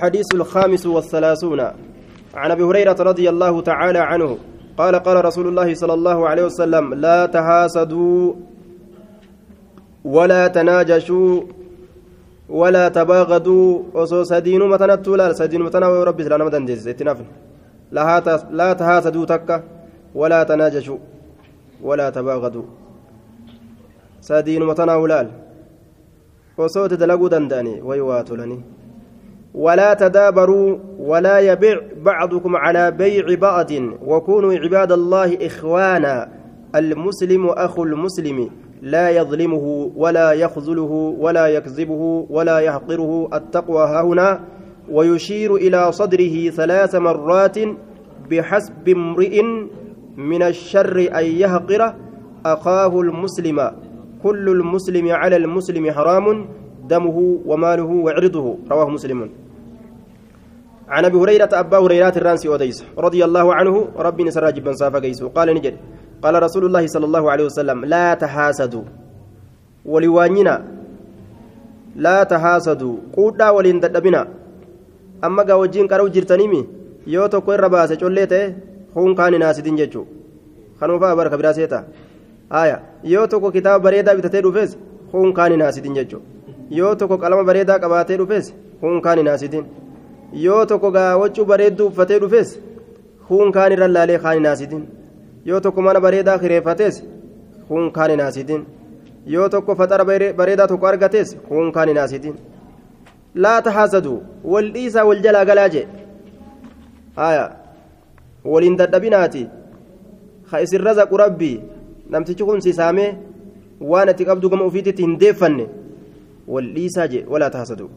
الحديث الخامس والثلاثون. عن أبي هريرة رضي الله تعالى عنه قال قال رسول الله صلى الله عليه وسلم لا تحاسدوا ولا تناجشوا ولا تباغضوا. وصو سدين متنتو لا سدين متنا ورب سلام مدن جز إتنافن. لا تحاسدوا تكا ولا تناجشوا ولا تباغضوا. سدين متنا ولال وصو تدلقوا دنداني. ويواتلني. ولا تدابروا ولا يبيع بعضكم على بيع بعض وكونوا عباد الله إخوانا المسلم أخو المسلم لا يظلمه ولا يخذله ولا يكذبه ولا يحقره التقوى هنا ويشير إلى صدره ثلاث مرات بحسب امرئ من الشر أن يهقر أخاه المسلم. كل المسلم على المسلم حرام. دمه وماله وعرضه رواه مسلم. عن أبي هريرة أبا هريرة الرانسي وديس رضي الله عنه ربي نسراج بن صافا قيس قال نجد قال رسول الله صلى الله عليه وسلم لا تحاسدوا ولوانينا لا تحاسدوا قودا ولين ددبنا. أما غا وجين قرو جرتنيمي irra baase collee ta'e kun kaan hinaasidin jechuu kanuufaa barka biraa seeta haya yoo tokko kitaaba bareedaa bitatee dhufes kun kaan hinaasidin jechuu yoo tokko qalama bareedaa qabaatee dhufes kun kaan hinaasidin yoo tokko gaawwachuu bareedduu uffatee dhufes huun kaan irra laalee kaan hin yoo tokko mana bareedaa kireeffates huun kaan hin yoo tokko faxara bareedaa tokko argates huun kaan hin haasitin laa tahaasadu wal dhiisaa wal jalaa galaa jee haya waliin dadhabinaati isin razaqu rabbii namtichi kun sisaamee waan ati qabdu gama ofiititti hin deeffanne wal dhiisaa jee walaa tahaasadu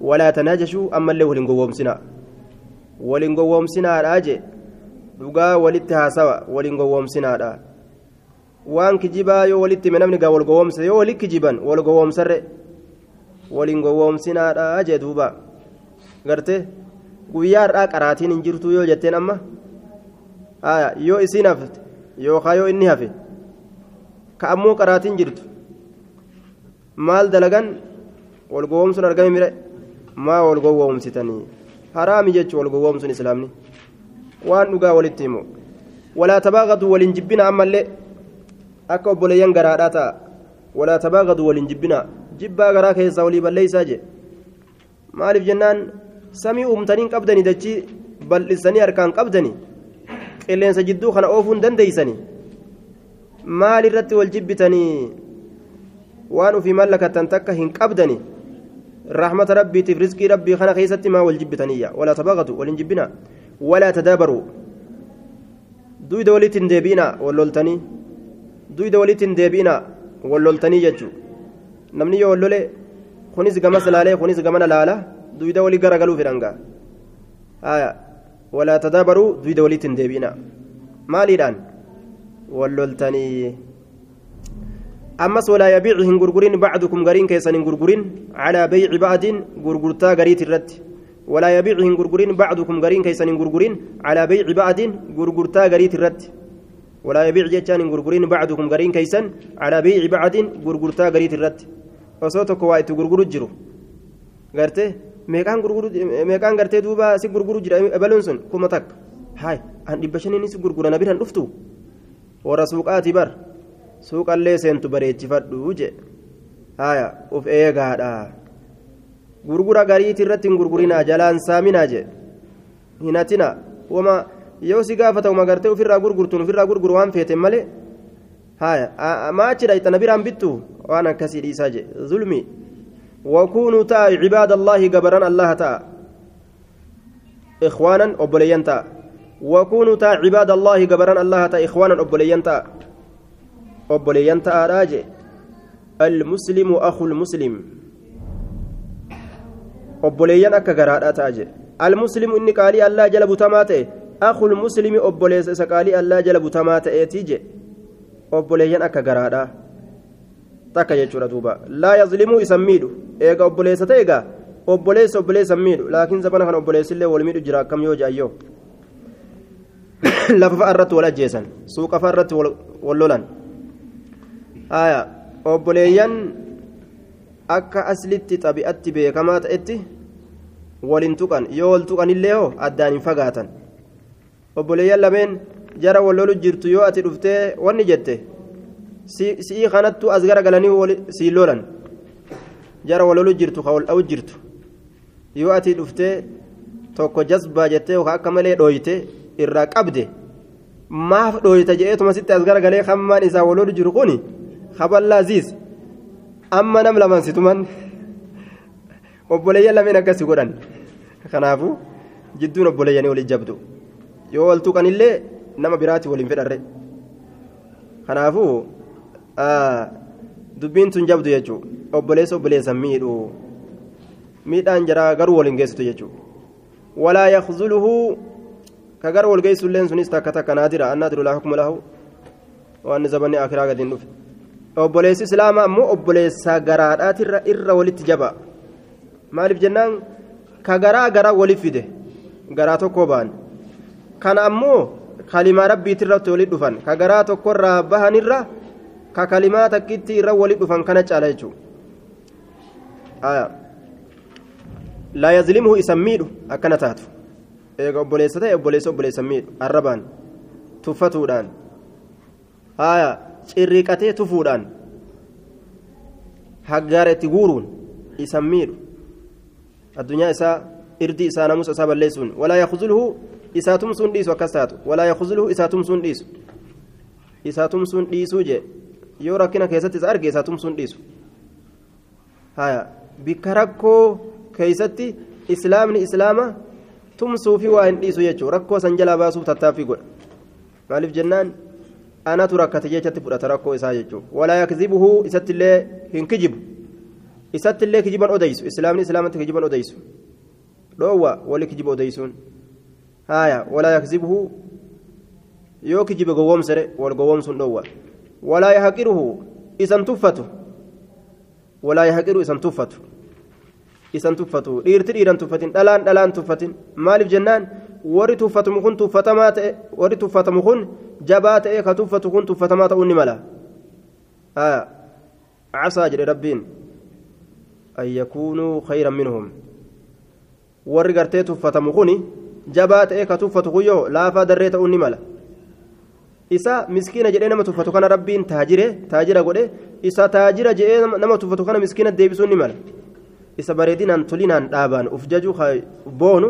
ولا تناجشوا أما اللي ولين قومسنا ولين قومسنا راجع dhugaa walitti haasawa waliin gowwoomsinaadha waan kijibaa yoo walitti hime namni gaa wal gowwoomse yoo walitti kijiban wal gowwoomsarre waliin gowwoomsinaadha jee duuba garte guyyaa har'aa qaraatiin hin jirtu yoo jetteen amma yoo isiin hafte yookaan yoo inni hafe ka ammoo qaraatiin jirtu Maal dalagan wal gowwoomsuun argame mire maa wal gowwoomsitanii haraami jechuu wal gowwoomsuun islaamni waan dhugaa walitti himu walaa tabaaqatu waliin jibbina ammallee akka obboleeyyan garaadhaa ta'a walaa tabaaqatu waliin jibbina jibbaa garaa keessaa walii balleeysaa je maaliif jennaan samii uumtaniin qabdanii dachii bal'isanii harkaan qabdanii qilleensa jidduu kana oofuun dandeeysanii maal irratti wal jibbitanii waan ufii mallakattan takka hin qabdanii رحمة ربي في رزق ربي خنا خيستي ما والجبتنية ولا تبغضوا ولنجبنا ولا تدابروا دوي دولت ديبينا ولولتني دوي دولت ديبينا ولولتني ججو نمني يولولي خنيس كما سلالي خنيس كما لالا دوي دولي غرغلو في رنغا آية ولا تدابروا دوي دولت ديبينا مالي دان ولولتني calaa beyci ba'din gurgurtaa gariit irratti walaa yabiicu hin gurgurin bacdukum gariin keessan hin gurgurin calaa beyci ba'din gurgurtaa gariit irratti walaa yabiic jechaan hin gurgurin bacdukum gariin keessan calaa beyci bacdin gurgurtaa gariit irratti osoo tokko waa itti gurguru jiru garte meeqaan gartee duuba si gurguru jira ebaluun sun kuma takka haay an dhibba shaniin si gurgura na biran dhuftu warra suuqaati bar suuqallee seentu bareechifadhu je haya uf eegaadha gurgura gariiti irratti hin gurgurinaa jalaan saaminaa je hinatina wama yoo si gaafata uma gartee ofirraa gurgurtuun ofirraa gurguru waan feeten malee haya maachidha ixana biraan bittu waan akkasii dhiisaa je zulmi وكونوا تا عباد الله جبران الله تا إخوانا أبوليان تا وكونوا تا عباد الله جبران الله تا إخوانا أبوليان تا obboleeyyan ta'aadhaa jee almuslimu akul muslim obboleeyyan akka garaadhaa ta'a jee almuslimu inni qaalii allaa jala butamaa ta'e akul muslimi obboleessa isa qaalii allaa jala butamaa ta'eetii jee obboleeyyan akka garaadhaa takka jechuudha duuba laa yazlimuu isan miidhu eega obboleessa ta'e egaa obboleessa obboleessa miidhu laakiin zabana kana obboleessillee wal miidhu jira akkam yoo jaayyoo lafa fa'a irratti wal ajjeesan suuqa fa'a irratti wal lolan obboleeyyan akka aslitti xabi'atti beekamaa ta'etti waliin tuqan yoo wal tuqanillee hoo addaan hin fagaatan. Obboleeyyan lameen jara wal lolu jirtu yoo ati dhuftee wanni jette si'ii kanattu as gara galanii siin lolan jara wal lolu jirtu ka wal dha'u jirtu. Yoo ati dhuftee tokko jasbaa jettee yookaan akka malee dhooyte irraa qabde maaf dhooyta jedheetuma sitti as gara galee hammaan isaa wal lolu jiru kuni haballaa aziiz amma nam laman situman obboleeyyan lameen akkasii godhan kanaafuu jidduun obboleeyyanii waliin jabdu yoo wal tuqanillee nama biraatti waliin fedharre kanaafuu dubbiin tun jabdu jechuun obboleessa obboleessan miidhu miidhaan jaraa garuu waliin geessitu jechuudha walaa yakzuluhu ka gara wal geessulleen sunis takka takka naadira annaadiru laa hukuma lahu waan zabanni akiraa gadiin dhufe obboleessi islaamaa ammoo obboleessaa garaadhaatirra irra walitti jaba. Maaliif jennaan? Ka garaa garaa waliif fide. Garaa tokkoo ba'an. Kana ammoo kalimaa rabbiitirratti walitti dhufan. Ka garaa tokkorraa bahanirra ka kalimaa takkitti irra walitti dhufan kana caala jechuudha laa yazlimuhu isan miidhu akkana taatu. Eega obboleessa ta'e obboleessa obboleessa miidhu. Arrabaan. Tuffatuudhaan. Haya cirriiqatee tufuudhaan haggaara itti guuruun isan miidhu addunyaa isaa irdii isaa namusa isaa balleessuun walaa yakuzulhu isaa tumsuun dhiisu akkas taatu walaa yakuzulhu isaa tumsuun dhiisu isaa tumsuun dhiisuu jee yoo rakkina keessatti isa arge isaa tumsuun dhiisu haya bikka rakkoo keeysatti islaamni islaama tumsuufi waa hin dhiisu jechuudha rakkoo san jalaa baasuuf tattaaffii godha maaliif jennaan anatu rakkate jechatti fudhata rakkoo isaa jechuudha walaa yakzibuhu isattillee hin kijibu isattillee kijiban odeysu islaamni islaamatti kijiban odeysu dhoowwa wali kijiba odeysuun haya walaa yakzibuhu yoo kijibe gowwoomsere wal gowwoomsuun dhoowwa walaa yahqiruhu isan tuffatu walaa yahqiru isan tuffatu isan tuffatu dhiirti dhiiran tuffatin dhalaan dhalaan tuffatin maaliif jennaan warri tuffatamu kun tuffatamaa ta'e warri tuffatamu kun jabaa ta'e ka tuffatu kun tuffatamaa ta'uu ni mala casaa jedhe rabbiin an yakuunuu khayran minhum warri gartee tuffatamu kun jabaa ta'e ka tuffatu kun yoo laafaa darree ta'uu ni mala isa miskiina jedhee nama tuffatu kana rabbiin taajire taajira godhe isa taajira jedhee nama tuffatu kana miskiina deebisuu ni mala isa bareedinaan tolinaan dhaabaan uf jaju boonu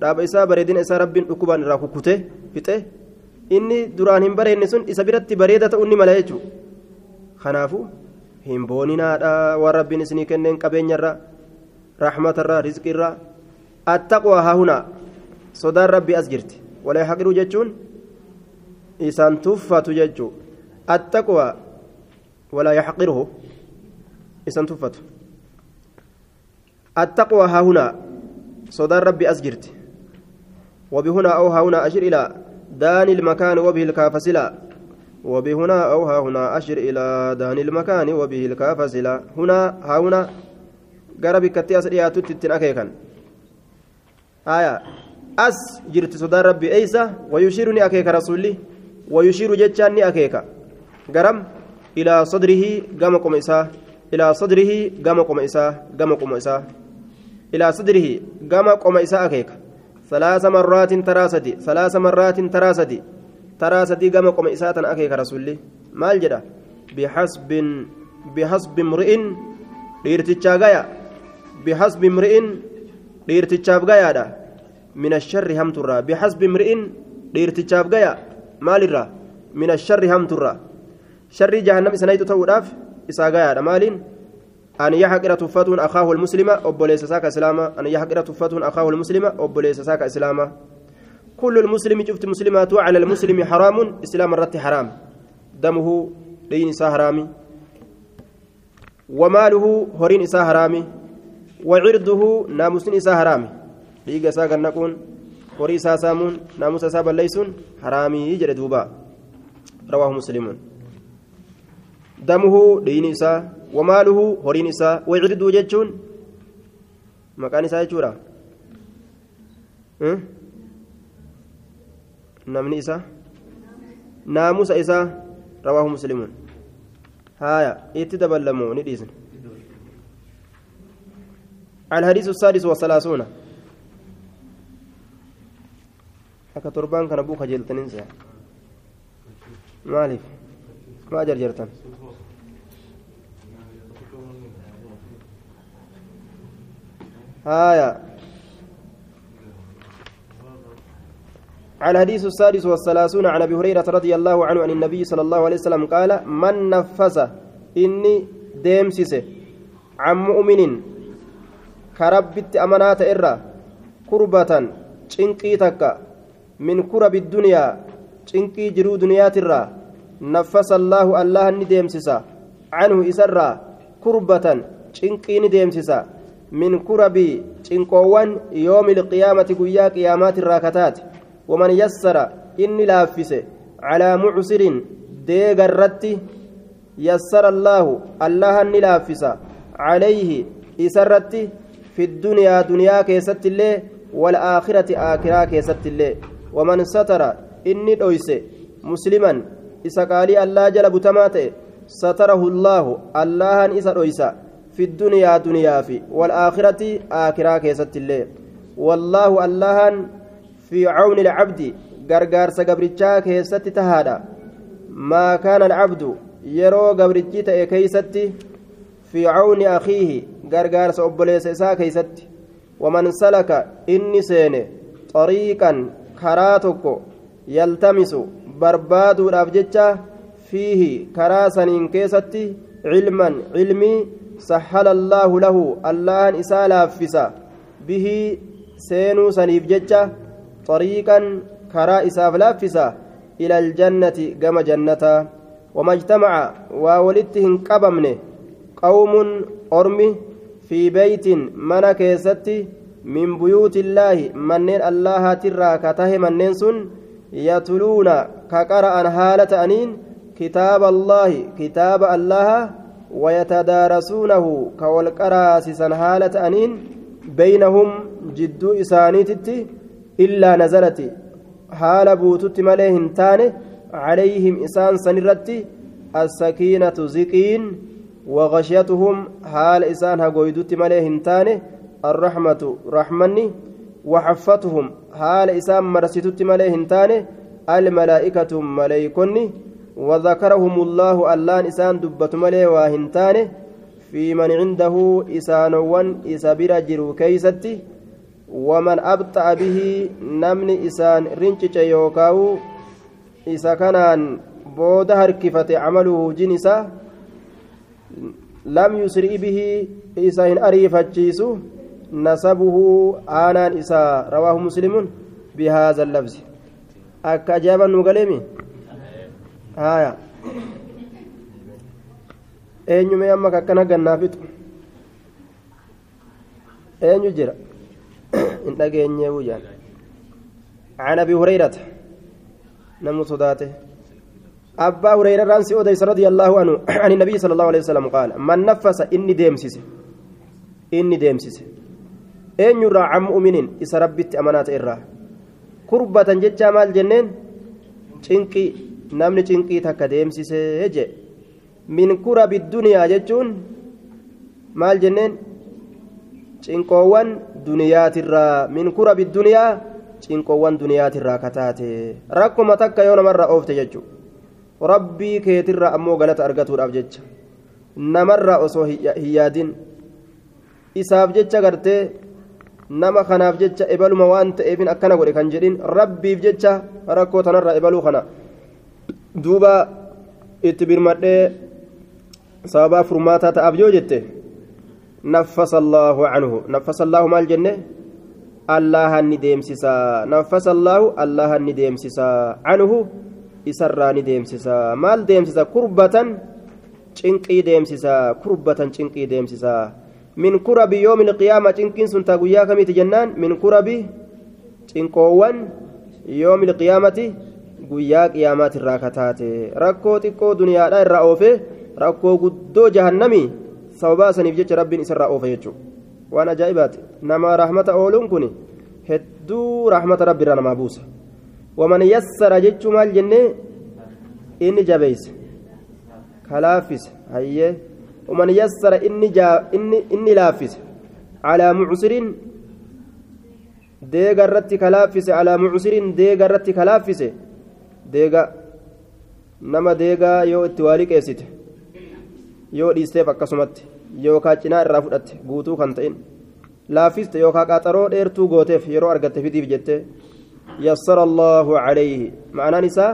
dhaaba isaa bareedina isaa rabbiin dhukkubaan irraa kukkute fixe inni duraan hin bareedne sun isa biratti bareeda ta'uu ni mala jechuudha kanaafu hin booninaadha waan rabbiin isinii kenneen qabeenyarra raaxmatarra rizqirra attaqwa haahunaa sodaan rabbii as jirti walaa haqiruu jechuun isaan tuffatu jechuudha attaqwa walaa yaxqiruhu isaan tuffatu. التقوى ها هنا صدار ربي أسجرت وبهنا أو ها هنا أشر إلى دان المكان وبه الكافسلا وبهنا أو ها هنا أشر إلى دان المكان وبه الكافسلا هنا ها هنا قرب كتي أسريات تتنأكيكا آية أس جرت صدار ربي أيسا ويشيرني أكيك رسولي ويشير جتشاني أكيكا قرم إلى صدره قام إساه إلى صدره قام قم إساه قام قم إساه إلى صدره قام قم إساء كيك ثلاث مرات تراسدي ثلاث مرات تراسدي تراسدي قام قم إساء أكيك رسولي ما الجدة بحسب بحسب امرئ dhiirtichaa gaya bihasbi imri'in dhiirtichaaf gayaadha min asharri hamturraa bihasbi imri'in dhiirtichaaf gaya maalirraa min asharri hamturraa sharrii jahannam isanaytu ta'uudhaaf isaa gayaadha maaliin أن يحقر تفتون أخاه المسلم أبوليس ساك إسلاما. أن يحقر تفتون أخاه المسلم أبوليس ساك إسلاما. كل المسلم شفت مسلمات على المسلم حرام إسلام الرت حرام. دمه دين إسا حرامي. وماله هرين إسا حرامي. وعرضه ناموس إسا حرامي. ليق إسا نكون horii isaa saamuun naamusa isaa balleeysuun haraamii jedhe duuba rawaahu muslimuun damuhu dhiini horiin isaa wacriduu jechuun maqaan isaa jechuudha namni isaa naamusa isaa rawaahu muslimuun haaya itti dabalamuu ni dhiisne الحديث السادس والثلاثون akka torbaan kana buu kajeeltaniin se'a maaliif maa jarjartan هايا الحديث السادس والثلاثون عن ابي هريره رضي الله عنه عن النبي صلى الله عليه وسلم قال من نفس اني ديمسس عن مؤمن كربت امانات إرّا كربة cinqii takka min kurabi duniyaa cinqii jiruu duniyaatirraa naffasa allaahu allaha ni deemsisa canhu isarraa kurbatan cinqii ni deemsisa min kurabi cinqoowwan yoomi ilqiyaamati guyyaa qiyaamaatirraa kataate waman yassara inni laaffise calaa mucsirin deegarratti yassara allaahu allaha ni laaffisa calayhi isarratti fi duniyaa duniyaa keessatti illee والآخرة آخرة كيست الله ومن ستر إني دويس مسلما إسا قالي الله جل بتماته ستره الله الله دويس في الدنيا دنيا في والآخرة آخرة كيست الله والله الله في عون العبد غرغار سقبرتشا كيست تهادا. ما كان العبد يرو قبرتشي تأي كيست في عون أخيه غرغار سأبوليس إسا كيست. ومن سلك إني سين طريقا كراتك يلتمس برباد الأبجتة فيه كراسن كيستي علما علمي سهل الله له الله إسال أفسا به سينو سنيف جتة طريقا كرا إساف لافسا. إلى الجنة كما جنة وما اجتمع وولدتهن قبمنه قوم أرمي في بيت من كيستي من بيوت الله منين الله ترى كته منين سن. يتلون كقرأ هالة أنين. كتاب الله كتاب الله. ويتدارسونه كوالقراسسا هالة أنين بينهم جد إسانيتت إلا نزلت. حال بوتت مليهن تاني عليهم إسان سنرت السكينة زكين وغشيتهم حال إسان هقويدت مليه هنتاني الرحمة رحمني وحفتهم حال إسان مرستت مليه هنتاني الملائكة ملائكني وذكرهم الله اللان إسان دبت مليه واهنتاني في من عنده إسانوان إسابير جرو كيستي ومن أبطأ به نمن إسان رنشج يوكاو إسا كانان بود هركفة عمله جنسا لم يسرع به إسا إن أريفتشيس نسبه آنان إسا رواه مسلم بهذا اللفظ. أكا أجابا نقلمي هايا eenyume amma kakkana gannaafitu eenyu jira hin dhageenyee wujaan عن ابي هريره نم صداته أبا هريرة رانسي أوديس رضي الله عنه عن النبي صلى الله عليه وسلم قال من نفس إني ديمسس إني ديمسس أين يرى عم مؤمن إسا ربت أمانات إرى كربة جتشا مال جنين cinqii namni cinqii takka deemsisee je min kurabi duniyaa jechuun maal jenneen? Cinqoowwan duniyaatirraa min kurabi duniyaa cinqoowwan duniyaatirraa kataate. Rakkuma takka yoo namarraa oofte jechuudha rabbii keetirraa ammoo galata argatuudhaaf jecha. Namarraa osoo hin yaadin isaaf jecha gartee nama kanaaf jecha ebaluma waan ta'eefin akkana godhe kan jedhin rabbiif jecha rakkoo tanarraa ebaluu kana duuba itti birmadhee sababaa furmaataa ta'aaf yoo jette نفس الله عنه نفس الله مال جنة الله نديمسسا نفس الله الله نديمسسا عنه إسرى نديمسسا مال ديمسسا كربة cinqii deemsisa kurbatan cinqii deemsisa min kurabi yoomi ilqiyaama cinqiin sun taa guyyaa kamiiti jennaan min kurabi cinqoowwan yoomi ilqiyaamati guyyaa qiyaamaatirraa kataate rakkoo xiqqoo duniyaadhaa irraa oofe rakkoo guddoo jahannamii sababaa saniif jecha rabbiin isa irraa oofe jechuudha. Waan ajaa'ibaati. Nama rahmata ooluun kun hedduu rahmata rabbiirraa namaa buusa. Waman yassara jechuu maal jennee? Inni jabeeyse kalaaffise hayyee. Waman yassara inni laaffise. Calaa mucsiriin deega irratti kalaaffise alaa mucsiriin deega irratti kalaaffise deega nama deegaa yoo itti waa liqeessite yoo dhiisteef akkasumatti yookaan cinaa irraa fudhatte guutuu kan ta'in laaffiste yookaan qaxaroo dheertuu gooteef yeroo argatte fidiif jette yassara allahu calayhi ma'anaan isaa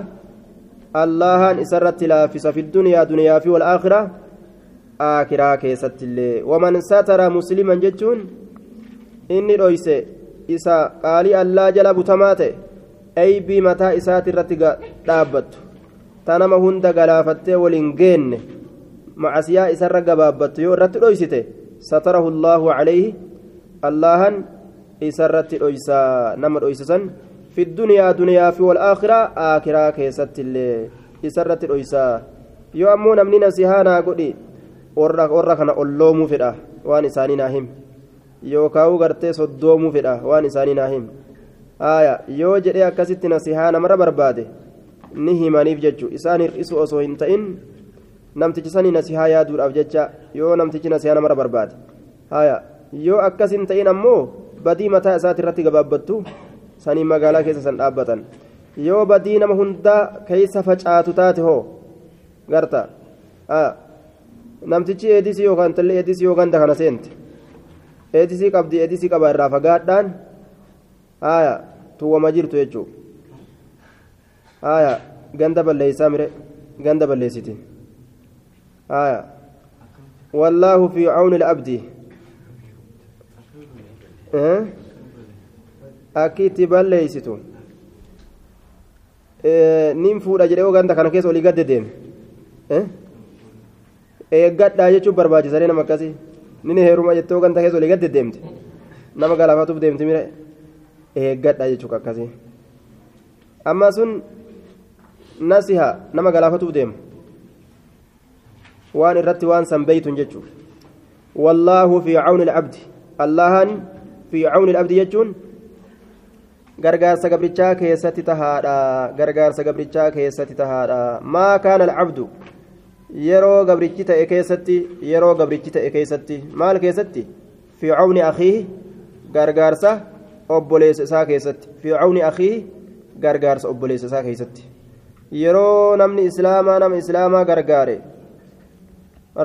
allahan isarratti laaffisa fi duniyaa duniyaa fi walaakiraa aakiraa keessatti illee. Waman satara musliman jechuun inni dhoyse isa qaalii allaa jala butamaa ta'e aybii mataa isaati irratti dhaabbattu ta nama hunda galaafattee waliin geenne macasiyaa isarra gabaabbattu yoo irratti dhoysite satarahu allaahu calayhi allahan isarratti dhoysaa nama dhoysisan fi duniyaa duniyaa fi walaakiraa aakiraa keessatti illee isarratti dhoysaa yoo ammoo namni nasihaanaa godhi warra kana olloomuu fedha waan isaanii naa him yookaan gartee soddoomuu fedha waan isaanii naa him haaya yoo jedhee akkasitti nasihaa namarra barbaade ni himaniif jechuun isaan hir'isu osoo hin ta'in namtichi sanii nasihaa yaaduudhaaf jecha yoo namtichi nasihaa namarra barbaade haaya yoo akkas hin ta'in ammoo badii mataa isaati irratti gabaabbattu sanii magaalaa keessa san dhaabbatan yoo badii nama hundaa keessa facaatu taate hoo garta namtichi eedisii yookaan tallee eedisii yoo ganda kana seente eedisii qabdi eedisii qaba irraa fagaadhaan haaya tuwwama jirtu jechuudha haaya ganda balleessaa mire ganda balleessiti. Haaya wallaahu fi cawni abdi akki itti balleeysitu nin fuudha jedhee ganda kana keessa olii gadde deeme. Eeggadhaa jechuun barbaachisanii nama akkasii? Nini heeruma jettee ganda keessa olii gadde deemte. Nama galaafatuuf deemti mire eeggadhaa jechuun akkasii amma sun nasiha nama galaafatuuf deemu waan irratti waan san jechuun wallaahu fi cawni alcabdi allahan fi cawni alcabdi jechuun gargaarsa gabrichaa keessatti tahaadha gargaarsa gabrichaa keessatti tahaadha maa kaana alcabdu yeroo gabrichi ta'e keessatti yeroo gabrichi ta'e keessatti maal keessatti fi cawni akhiihi gargaarsa obboleessa isaa keessatti fi cawni akhiihi gargaarsa obboleessa isaa keessatti yeroo namni islaamaa nama islaamaa gargaare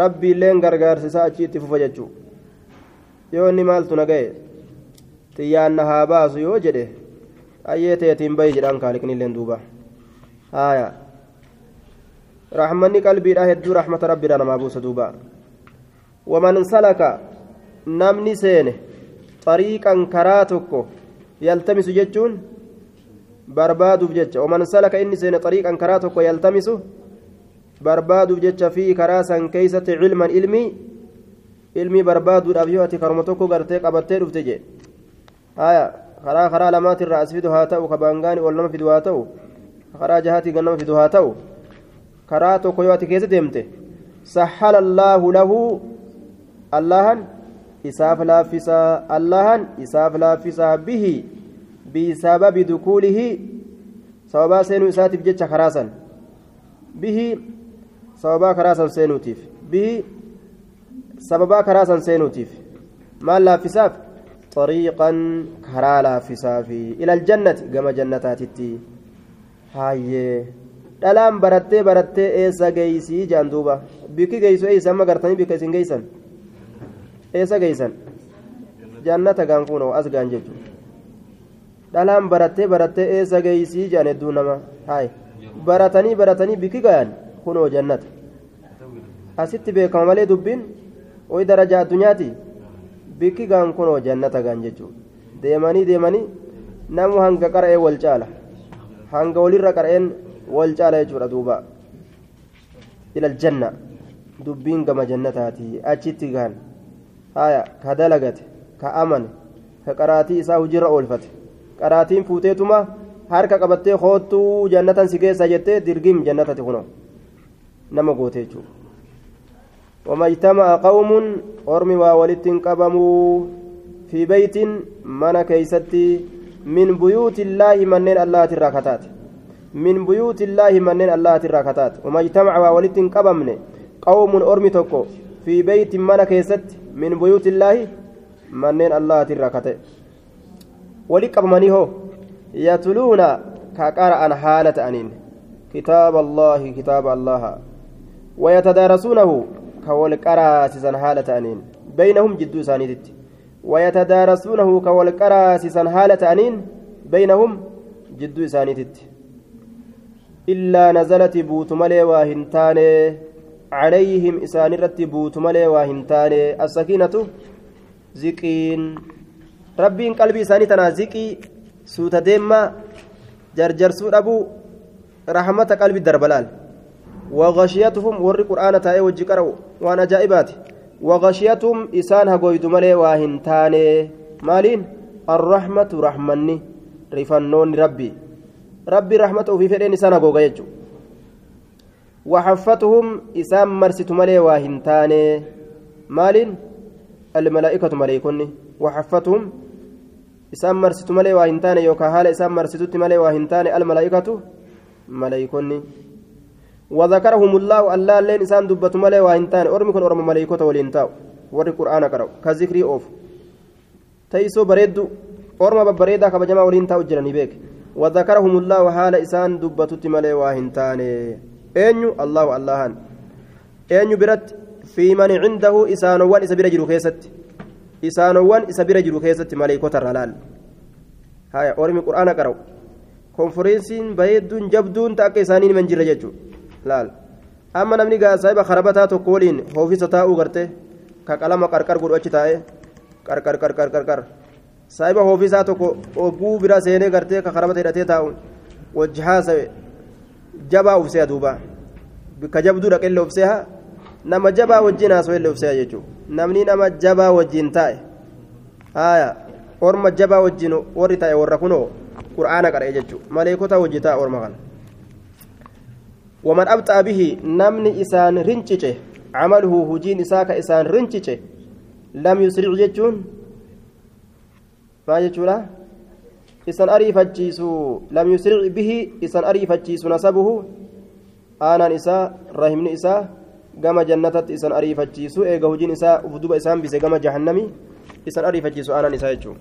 rabbiilleen gargaarsa isaa achi itti fufa jechuu yoo inni maaltu na ga'e xiyyaanna haa baasu yoo jedhe ayyee ta'eetiin bayi jedhaan kaaliqnilleen duuba haaya لا هدو رحمة ربي لا ما بوس دوبا ومن سلك نمني سينه طريقا كراتك يلتمس جتون برباد بجتش ومن سلك إني سينه طريقا كراتك يلتمس برباد بجتش في كراسا كيسة علما علمي علمي برباد الأبيوة كرمتك قرتي قبتي رفتجي آية. خرا خرا لمات الرأس فيدها تأو كبانغاني ولنما فيدها تأو خرا جهاتي قنما فيدها تأو karaa tokko yoo ati keessa deemte sahhala allaahu lahu allahan isaaf laaffisaa allahan isaaf laaffisaa bihi bisababi dukuulihi sababaa seenuu isaatiif jecha karaa san bihi sababaa karaa san seenuutiif bihi sababaa karaa san seenuutiif maal laaffisaaf طريقا كرا لافسا في إلى الجنة كما جنتاتي هاي barattee eessa geeysii jaan duuba bikki geeysu eeysa amma gartanii bikka isin geeysan eessa geeysan jannata gaan kunoo as gaan jechu dhalaan barattee barattee eessa geeysii jaan hedduu nama? Haay baratanii baratanii bikki gayan kunoo jannata. Asitti beekama malee dubbiin oyi daraja addunyaati bikki gaan kunoo jannata gaan jechu deemanii deemanii namu hanga qara'ee wal caala. Hanga walirra qara'een wal caala jechuudha duuba. Ilal janna. Dubbiin gama jannataati. Achitti gahan haya ka dalagate ka amane ka qaraatii isaa hojiirra oolfate. Qaraatiin fuuteetuma harka qabattee hoottuu jannatan si keessaa jettee dirgim jannatati kuno nama goote jechuudha. Wama qawmuun ormi waa walitti hin qabamuu fi beeytiin mana keeysatti min buyuutillaahi manneen allaatirraa kataate. Min buyuutillaahi manneen allaatirraa kataate. Wama ijtama'a waa walittiin qabamne qawmuun ormi tokko fi beeytiin mana keessatti من من بيوت الله منين الله تراكتات ولقبمني هو يتلون كقرأ حالة أنين كتاب الله كتاب الله. ويتدارسونه كولقرا سيسن حالة أنين بينهم جدو سانيتت ويتدارسونه كولقرا سيسن حالة أنين بينهم جدو سانيتت إلا نزلت بوت ملي واهنتاني عليهم إسان رت بوت ملي واهنتاني السكينة زقين ربين قلبي إساني تنا زقي سوت ديما. جرجر سوت أبو. رحمة قلبي الدربلال وغشيتهم ور قرآن تاي وجي قرأوا وأنا جائبات. وغشيتهم إسان هقويد ملي واهن تاني. مالين؟ الرحمة رحمني. رفنون ربي. ربي رحمته في فدين إسان هقوغا يجو وحفتهم إسان مرست ملي واهن تاني. مالين؟ الملائكة ملائكني وحفتهم إسان مرست ملي واهن تاني. يوكا حال إسان مرستت ملي واهن تاني. الملائكة ملائكني وذكرهم الله الله لين إسان دبت ملي وإنتان أرمي كن أرم ملائكة ولينتاو وري قرآن كرو كذكري أوف. تيسو بريدو. أرم ببريدا كبجما ولينتاو جراني بيك. وذكرهم الله حال إسان دبتت ملي وإنتان أنيو الله اللهان أنيو برت في من عنده إسانوان إسا برجلو كيست إسانوان إسا برجلو كيست ملائكة الرلال هاي أرمي قرآن كرو konfereensiin bareedduun jabduun takka isaanii man jira jechuudha laal amma namni gaa saahiba karabataa tokko waliin hoofisa taa'uu garte ka qalama qarqar godhu achi taa'e qarqar qarqar qarqar saahiba hoofisaa tokko oguu bira seenee gartee ka karabata hidhatee taa'u wajji haasawe jabaa ufsee duuba bikka jabduu dhaqellee ufsee nama jabaa wajjin haasawee illee ufsee jechuudha namni nama jabaa wajjin taa'e haaya orma jabaa wajjin warri taa'e warra kunoo. qur'aana qara'e jechuudha maleekota hojjetaa orma kana waman abxaa bihi namni isaan rincice camaluhu hujiin isaa ka isaan rincice lam yusric jechuun maal jechuudha isan ariifachiisu lam yusric bihi isan ariifachiisu nasabuhu aanaan isaa rahimni isaa gama jannatatti isan ariifachiisu eega hujiin isaa ufduba isaan bise gama jahannami isan ariifachiisu aanaan isaa jechuudha